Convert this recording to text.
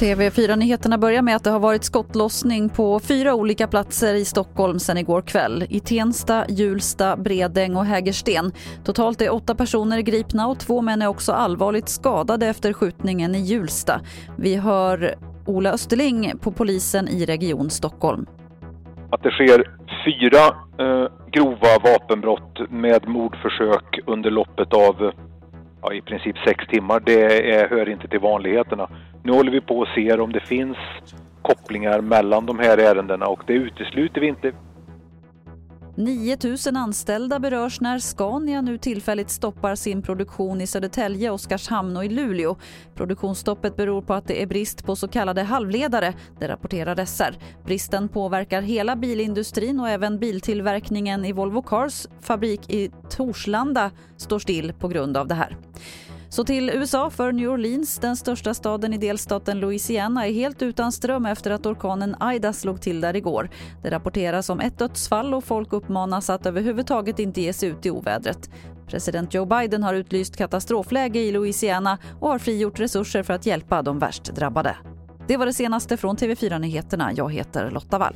TV4-nyheterna börjar med att det har varit skottlossning på fyra olika platser i Stockholm sedan igår kväll. I Tensta, Hjulsta, Bredäng och Hägersten. Totalt är åtta personer gripna och två män är också allvarligt skadade efter skjutningen i Hjulsta. Vi hör Ola Österling på polisen i Region Stockholm. Att det sker fyra eh, grova vapenbrott med mordförsök under loppet av ja, i princip sex timmar, det är, hör inte till vanligheterna. Nu håller vi på och ser om det finns kopplingar mellan de här ärendena och det utesluter vi inte. 9 000 anställda berörs när Scania nu tillfälligt stoppar sin produktion i Södertälje, Oskarshamn och i Luleå. Produktionsstoppet beror på att det är brist på så kallade halvledare, det rapporterar SR. Bristen påverkar hela bilindustrin och även biltillverkningen i Volvo Cars fabrik i Torslanda står still på grund av det här. Så till USA för New Orleans, den största staden i delstaten Louisiana är helt utan ström efter att orkanen Ida slog till där igår. Det rapporteras om ett dödsfall och folk uppmanas att överhuvudtaget inte ge sig ut i ovädret. President Joe Biden har utlyst katastrofläge i Louisiana och har frigjort resurser för att hjälpa de värst drabbade. Det var det senaste från TV4 Nyheterna. Jag heter Lotta Wall.